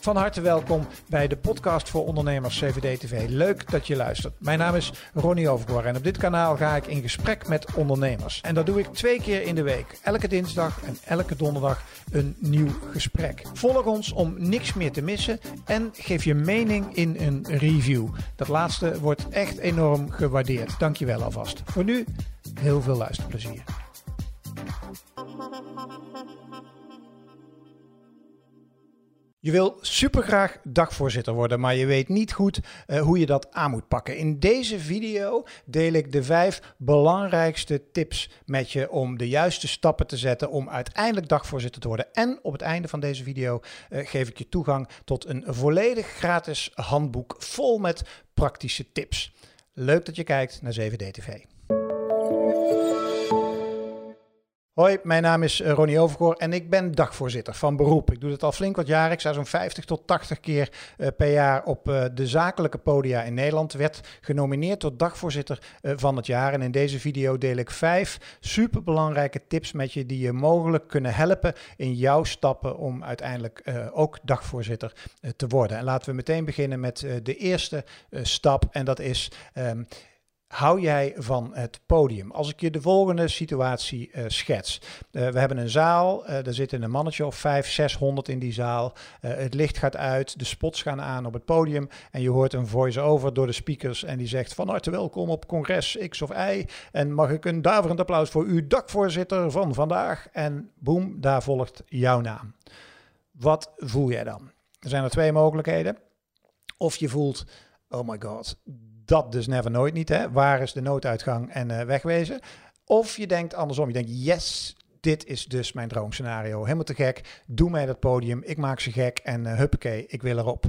Van harte welkom bij de podcast voor ondernemers CVD TV. Leuk dat je luistert. Mijn naam is Ronnie Overgoor en op dit kanaal ga ik in gesprek met ondernemers. En dat doe ik twee keer in de week. Elke dinsdag en elke donderdag een nieuw gesprek. Volg ons om niks meer te missen en geef je mening in een review. Dat laatste wordt echt enorm gewaardeerd. Dankjewel alvast. Voor nu heel veel luisterplezier. Je wil supergraag dagvoorzitter worden, maar je weet niet goed uh, hoe je dat aan moet pakken. In deze video deel ik de vijf belangrijkste tips met je om de juiste stappen te zetten om uiteindelijk dagvoorzitter te worden. En op het einde van deze video uh, geef ik je toegang tot een volledig gratis handboek vol met praktische tips. Leuk dat je kijkt naar 7D Hoi, mijn naam is eh, Ronnie Overgoor en ik ben dagvoorzitter van beroep. Ik doe het al flink wat jaren. Ik sta zo'n 50 tot 80 keer uh, per jaar op uh, de zakelijke podia in Nederland. Werd genomineerd tot dagvoorzitter van het jaar. En in deze video deel ik vijf superbelangrijke tips met je die je mogelijk kunnen helpen in jouw stappen om uiteindelijk ook dagvoorzitter te worden. En laten we meteen beginnen met de eerste stap en dat is... Hou jij van het podium? Als ik je de volgende situatie uh, schets. Uh, we hebben een zaal, uh, er zitten een mannetje of 5, 600 in die zaal. het licht gaat uit, de spots gaan aan op het podium en je hoort een voice-over door de speakers en die zegt van harte welkom op congres X of Y en mag ik een daverend applaus voor uw dakvoorzitter van vandaag en boem, daar volgt jouw naam. Wat voel jij dan? Er zijn er twee mogelijkheden. Of je voelt, oh my god, dat dus never nooit niet. Hè? Waar is de nooduitgang en uh, wegwezen? Of je denkt andersom. Je denkt, yes, dit is dus mijn droomscenario. Helemaal te gek. Doe mij dat podium. Ik maak ze gek. En uh, huppakee, ik wil erop.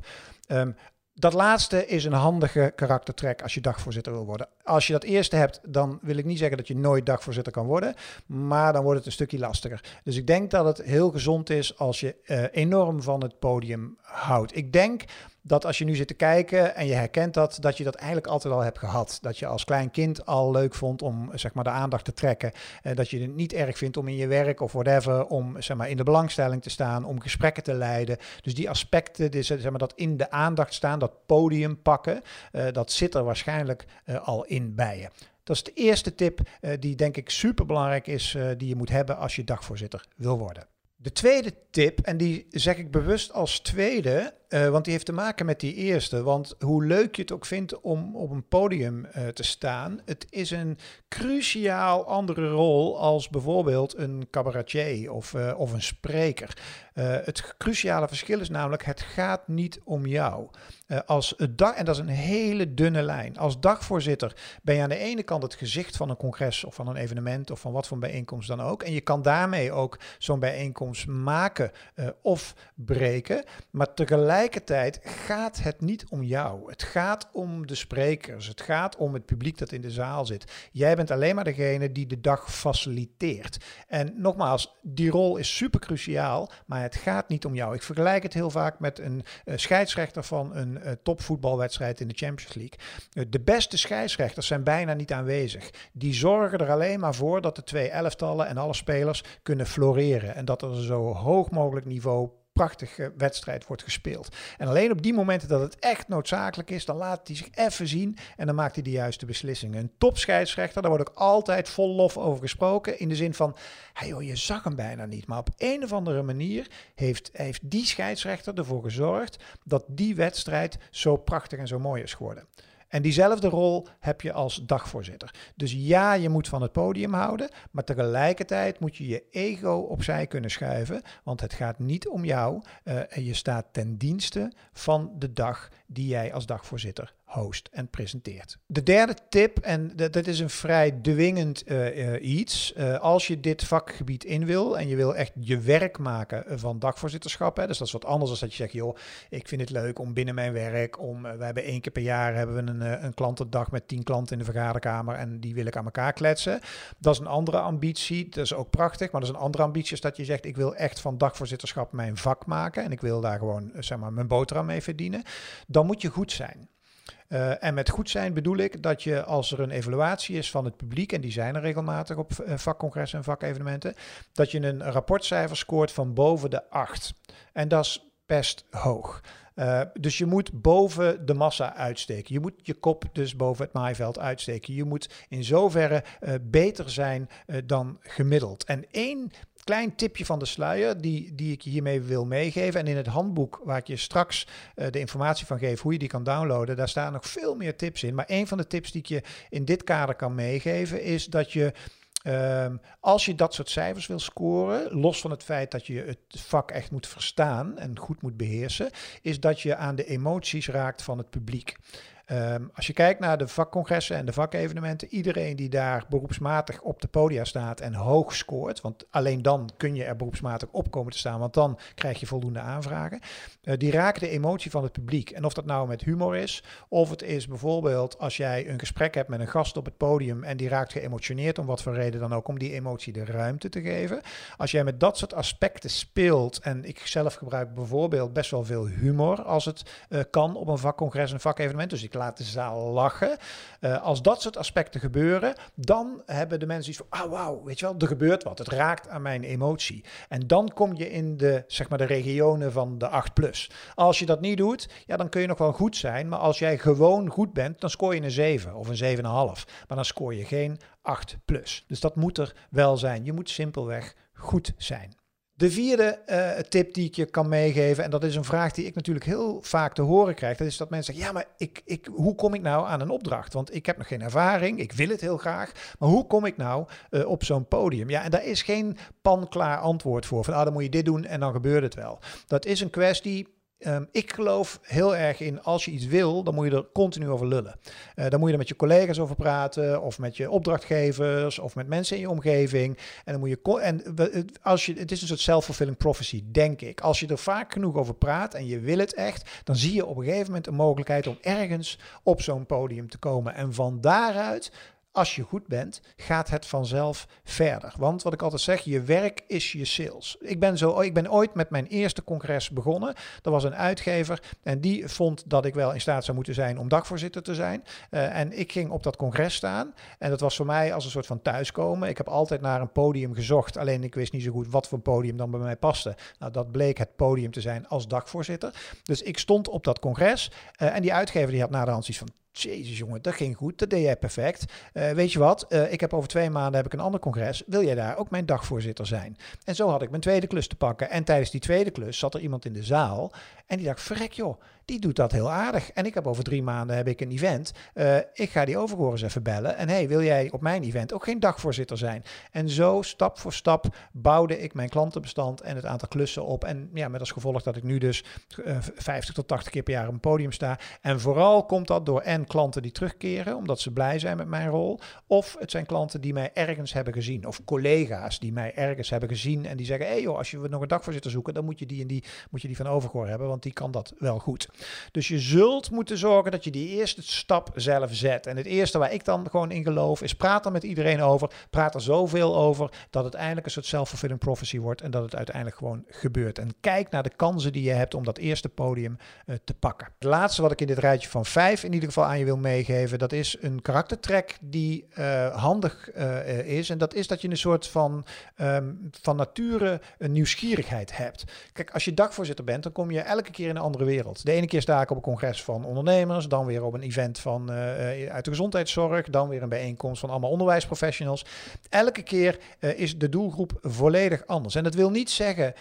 Um, dat laatste is een handige karaktertrek als je dagvoorzitter wil worden. Als je dat eerste hebt, dan wil ik niet zeggen dat je nooit dagvoorzitter kan worden, maar dan wordt het een stukje lastiger. Dus ik denk dat het heel gezond is als je uh, enorm van het podium houdt. Ik denk dat als je nu zit te kijken en je herkent dat, dat je dat eigenlijk altijd al hebt gehad. Dat je als klein kind al leuk vond om zeg maar, de aandacht te trekken. Uh, dat je het niet erg vindt om in je werk of whatever, om zeg maar, in de belangstelling te staan, om gesprekken te leiden. Dus die aspecten, die, zeg maar, dat in de aandacht staan, dat podium pakken, uh, dat zit er waarschijnlijk uh, al in bij je. Dat is de eerste tip die denk ik super belangrijk is, die je moet hebben als je dagvoorzitter wil worden. De tweede tip, en die zeg ik bewust als tweede, uh, want die heeft te maken met die eerste. Want hoe leuk je het ook vindt om op een podium uh, te staan, het is een cruciaal andere rol als bijvoorbeeld een cabaretier of, uh, of een spreker. het cruciale verschil is namelijk, het gaat niet om jou. als dag, en dat is een hele dunne lijn. Als dagvoorzitter ben je aan de ene kant het gezicht van een congres of van een evenement of van wat voor bijeenkomst dan ook. En je kan daarmee ook zo'n bijeenkomst maken of breken. Maar tegelijk tegelijkertijd gaat het niet om jou. Het gaat om de sprekers. Het gaat om het publiek dat in de zaal zit. Jij bent alleen maar degene die de dag faciliteert. En nogmaals, die rol is super cruciaal, maar het gaat niet om jou. Ik vergelijk het heel vaak met een uh, scheidsrechter van een uh, topvoetbalwedstrijd in de Champions League. Uh, de beste scheidsrechters zijn bijna niet aanwezig. Die zorgen er alleen maar voor dat de twee elftallen en alle spelers kunnen floreren. En dat er zo hoog mogelijk niveau prachtige wedstrijd wordt gespeeld. En alleen op die momenten dat het echt noodzakelijk is, dan laat hij zich even zien en dan maakt hij de juiste beslissingen. Een topscheidsrechter, daar wordt ook altijd vol lof over gesproken, in de zin van, hey joh, je zag hem bijna niet. Maar op een of andere manier heeft, heeft die scheidsrechter ervoor gezorgd dat die wedstrijd zo prachtig en zo mooi is geworden. En diezelfde rol heb je als dagvoorzitter. Dus ja, je moet van het podium houden, maar tegelijkertijd moet je je ego opzij kunnen schuiven, want het gaat niet om jou uh, en je staat ten dienste van de dag die jij als dagvoorzitter host en presenteert. De derde tip, en dat is een vrij dwingend uh, uh, iets. Uh, als je dit vakgebied in wil en je wil echt je werk maken van dagvoorzitterschap, hè, dus dat is wat anders dan dat je zegt, joh, ik vind het leuk om binnen mijn werk, om, we hebben één keer per jaar hebben we een, een klantendag met tien klanten in de vergaderkamer en die wil ik aan elkaar kletsen. Dat is een andere ambitie, dat is ook prachtig, maar dat is een andere ambitie is dat je zegt, ik wil echt van dagvoorzitterschap mijn vak maken en ik wil daar gewoon, zeg maar, mijn boterham mee verdienen. Dan moet je goed zijn. Uh, en met goed zijn bedoel ik dat je als er een evaluatie is van het publiek, en die zijn er regelmatig op uh, vakcongressen en vakevenementen, dat je een rapportcijfer scoort van boven de 8. En dat is best hoog. Uh, dus je moet boven de massa uitsteken. Je moet je kop dus boven het maaiveld uitsteken. Je moet in zoverre beter zijn dan gemiddeld. En één klein tipje van de sluier die, die ik je hiermee wil meegeven. En in het handboek waar ik je straks uh, de informatie van geef hoe je die kan downloaden, daar staan nog veel meer tips in. Maar een van de tips die ik je in dit kader kan meegeven is dat je Um, als je dat soort cijfers wil scoren, los van het feit dat je het vak echt moet verstaan en goed moet beheersen, is dat je aan de emoties raakt van het publiek. Um, als je kijkt naar de vakcongressen en de vakevenementen, iedereen die daar beroepsmatig op de podia staat en hoog scoort, want alleen dan kun je er beroepsmatig op komen te staan, want dan krijg je voldoende aanvragen, uh, die raken de emotie van het publiek. En of dat nou met humor is, of het is bijvoorbeeld als jij een gesprek hebt met een gast op het podium en die raakt geëmotioneerd om wat voor reden dan ook, om die emotie de ruimte te geven. Als jij met dat soort aspecten speelt, en ik zelf gebruik bijvoorbeeld best wel veel humor als het uh, kan op een vakcongres, een vakevenement, dus ik laat de zaal lachen. Uh, als dat soort aspecten gebeuren, dan hebben de mensen iets van, ah wauw, weet je wel, er gebeurt wat. Het raakt aan mijn emotie. En dan kom je in de, zeg maar, de regionen van de 8 plus. Als je dat niet doet, ja, dan kun je nog wel goed zijn. Maar als jij gewoon goed bent, dan scoor je een 7 of een 7,5. Maar dan scoor je geen 8 plus. Dus dat moet er wel zijn. Je moet simpelweg goed zijn. De vierde uh, tip die ik je kan meegeven, en dat is een vraag die ik natuurlijk heel vaak te horen krijg, dat is dat mensen zeggen, ja, maar ik, ik, hoe kom ik nou aan een opdracht? Want ik heb nog geen ervaring, ik wil het heel graag, maar hoe kom ik nou uh, op zo'n podium? Ja, en daar is geen panklaar antwoord voor, van ah, dan moet je dit doen en dan gebeurt het wel. Dat is een kwestie Um, ik geloof heel erg in als je iets wil, dan moet je er continu over lullen. Uh, dan moet je er met je collega's over praten, of met je opdrachtgevers, of met mensen in je omgeving. En dan moet je. En als je, het is een soort self-fulfilling prophecy, denk ik. Als je er vaak genoeg over praat en je wil het echt, dan zie je op een gegeven moment een mogelijkheid om ergens op zo'n podium te komen. En van daaruit als je goed bent, gaat het vanzelf verder. Want wat ik altijd zeg, je werk is je sales. Ik ben, zo, ik ben ooit met mijn eerste congres begonnen. Er was een uitgever en die vond dat ik wel in staat zou moeten zijn om dagvoorzitter te zijn. Uh, en ik ging op dat congres staan. En dat was voor mij als een soort van thuiskomen. Ik heb altijd naar een podium gezocht. Alleen ik wist niet zo goed wat voor podium dan bij mij paste. Nou, dat bleek het podium te zijn als dagvoorzitter. Dus ik stond op dat congres. Uh, en die uitgever die had na de hand iets van Jezus jongen, dat ging goed, dat deed jij perfect. Uh, weet je wat, uh, ik heb over twee maanden heb ik een ander congres. Wil jij daar ook mijn dagvoorzitter zijn? En zo had ik mijn tweede klus te pakken. En tijdens die tweede klus zat er iemand in de zaal en die dacht, verrek joh, die doet dat heel aardig. En ik heb over drie maanden heb ik een event. Uh, ik ga die overgoor eens even bellen. En hey, wil jij op mijn event ook geen dagvoorzitter zijn? En zo stap voor stap bouwde ik mijn klantenbestand en het aantal klussen op. En ja, met als gevolg dat ik nu dus uh, 50 tot 80 keer per jaar op een podium sta. En vooral komt dat door en klanten die terugkeren, omdat ze blij zijn met mijn rol. Of het zijn klanten die mij ergens hebben gezien. Of collega's die mij ergens hebben gezien. En die zeggen, hé hey joh, als je nog een dagvoorzitter zoeken, dan moet je die en die, moet je die van overgoor hebben. Want die kan dat wel goed. Dus je zult moeten zorgen dat je die eerste stap zelf zet. En het eerste waar ik dan gewoon in geloof is praat er met iedereen over. Praat er zoveel over dat het eindelijk een soort self-fulfilling prophecy wordt en dat het uiteindelijk gewoon gebeurt. En kijk naar de kansen die je hebt om dat eerste podium uh, te pakken. Het laatste wat ik in dit rijtje van vijf in ieder geval aan je wil meegeven, dat is een karaktertrek die uh, handig uh, is. En dat is dat je een soort van, um, van nature een nieuwsgierigheid hebt. Kijk, als je dagvoorzitter bent, dan kom je elke keer in een andere wereld. De ene keer sta ik op een congres van ondernemers, dan weer op een event van, uh, uit de gezondheidszorg, dan weer een bijeenkomst van allemaal onderwijsprofessionals. Elke keer is de doelgroep volledig anders. En dat wil niet zeggen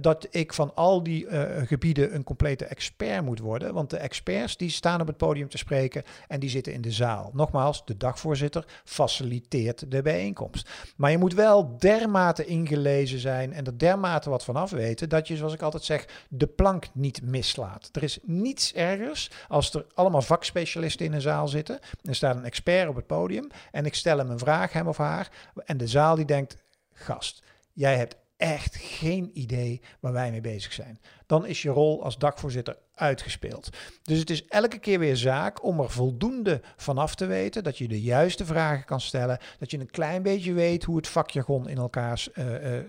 dat ik van al die gebieden een complete expert moet worden, want de experts die staan op het podium te spreken en die zitten in de zaal. Nogmaals, de dagvoorzitter faciliteert de bijeenkomst. Maar je moet wel dermate ingelezen zijn en er dermate wat vanaf weten dat je, zoals ik altijd zeg, de plank niet mislaat. Er is niets ergers als er allemaal vakspecialisten in een zaal zitten. Er staat een expert op het podium en ik stel hem een vraag, hem of haar. En de zaal die denkt, gast, jij hebt echt geen idee waar wij mee bezig zijn. Dan is je rol als dagvoorzitter uitgespeeld. Dus het is elke keer weer zaak om er voldoende vanaf te weten, dat je de juiste vragen kan stellen, dat je een klein beetje weet hoe het vakjargon in elkaar uh,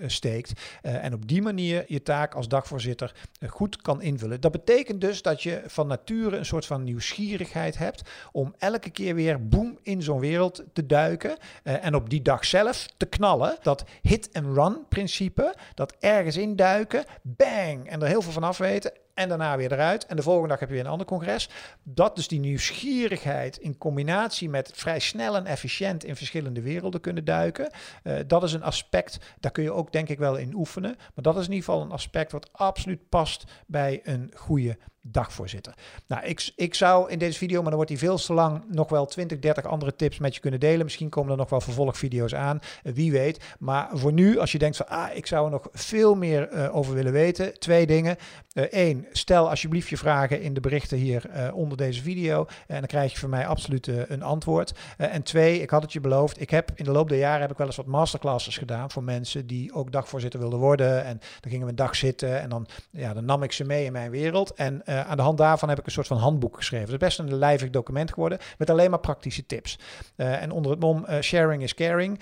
steekt en op die manier je taak als dagvoorzitter goed kan invullen. Dat betekent dus dat je van nature een soort van nieuwsgierigheid hebt om elke keer weer boem in zo'n wereld te duiken en op die dag zelf te knallen. Dat hit-and-run principe, dat ergens induiken, bang, en er heel veel van af weten en daarna weer eruit. En de volgende dag heb je weer een ander congres. Dat dus die nieuwsgierigheid in combinatie met vrij snel en efficiënt in verschillende werelden kunnen duiken. Uh, dat is een aspect, daar kun je ook denk ik wel in oefenen. Maar dat is in ieder geval een aspect wat absoluut past bij een goede dagvoorzitter. Nou, ik, ik zou in deze video, maar dan wordt die veel te lang, nog wel 20, 30 andere tips met je kunnen delen. Misschien komen er nog wel vervolgvideo's aan, eh, wie weet. Maar voor nu, als je denkt van, ah, ik zou er nog veel meer uh, over willen weten, twee dingen. Eén, uh, stel alsjeblieft je vragen in de berichten hier onder deze video. En dan krijg je van mij absoluut een antwoord. en twee, ik had het je beloofd, ik heb in de loop der jaren heb ik wel eens wat masterclasses gedaan voor mensen die ook dagvoorzitter wilden worden. En dan gingen we een dag zitten en dan, ja, dan nam ik ze mee in mijn wereld. En uh, aan de hand daarvan heb ik een soort van handboek geschreven. Het is best een lijvig document geworden met alleen maar praktische tips. Uh, en onder het mom uh, sharing is caring.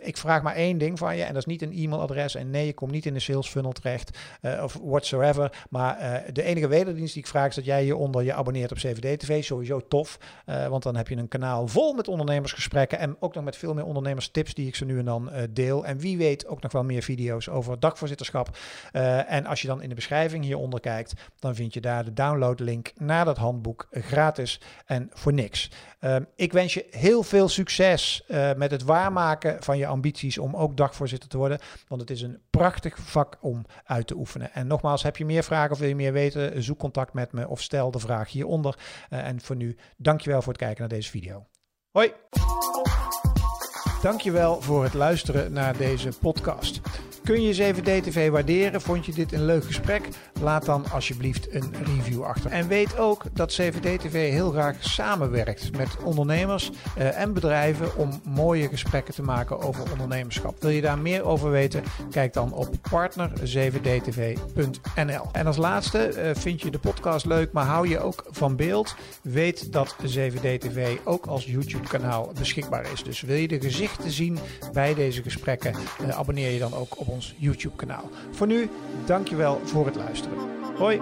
ik vraag maar één ding van je en dat is niet een e-mailadres. En nee, je komt niet in de sales funnel terecht of whatsoever. Maar de enige wederdienst die ik vraag is dat jij hieronder je abonneert op CVD TV. Sowieso tof, want dan heb je een kanaal vol met ondernemersgesprekken en ook nog met veel meer ondernemerstips die ik zo nu en dan deel. En wie weet ook nog wel meer video's over dagvoorzitterschap. en als je dan in de beschrijving hieronder kijkt, dan vind je daar de downloadlink naar dat handboek gratis en voor niks. Uh, ik wens je heel veel succes uh, met het waarmaken van je ambities om ook dagvoorzitter te worden, want het is een prachtig vak om uit te oefenen. En nogmaals, heb je meer vragen of wil je meer weten, zoek contact met me of stel de vraag hieronder. Uh, en voor nu, dankjewel voor het kijken naar deze video. Hoi! Dankjewel voor het luisteren naar deze podcast. Kun je 7D-TV waarderen? Vond je dit een leuk gesprek? Laat dan alsjeblieft een review achter. En weet ook dat 7D-TV heel graag samenwerkt met ondernemers uh, en bedrijven om mooie gesprekken te maken over ondernemerschap. Wil je daar meer over weten? Kijk dan op partner7dtv.nl. En als laatste, uh, vind je de podcast leuk, maar hou je ook van beeld? Weet dat 7D-TV ook als YouTube-kanaal beschikbaar is. Dus wil je de gezichten zien bij deze gesprekken? Uh, abonneer je dan ook op ons YouTube kanaal. Voor nu, dankjewel voor het luisteren. Hoi!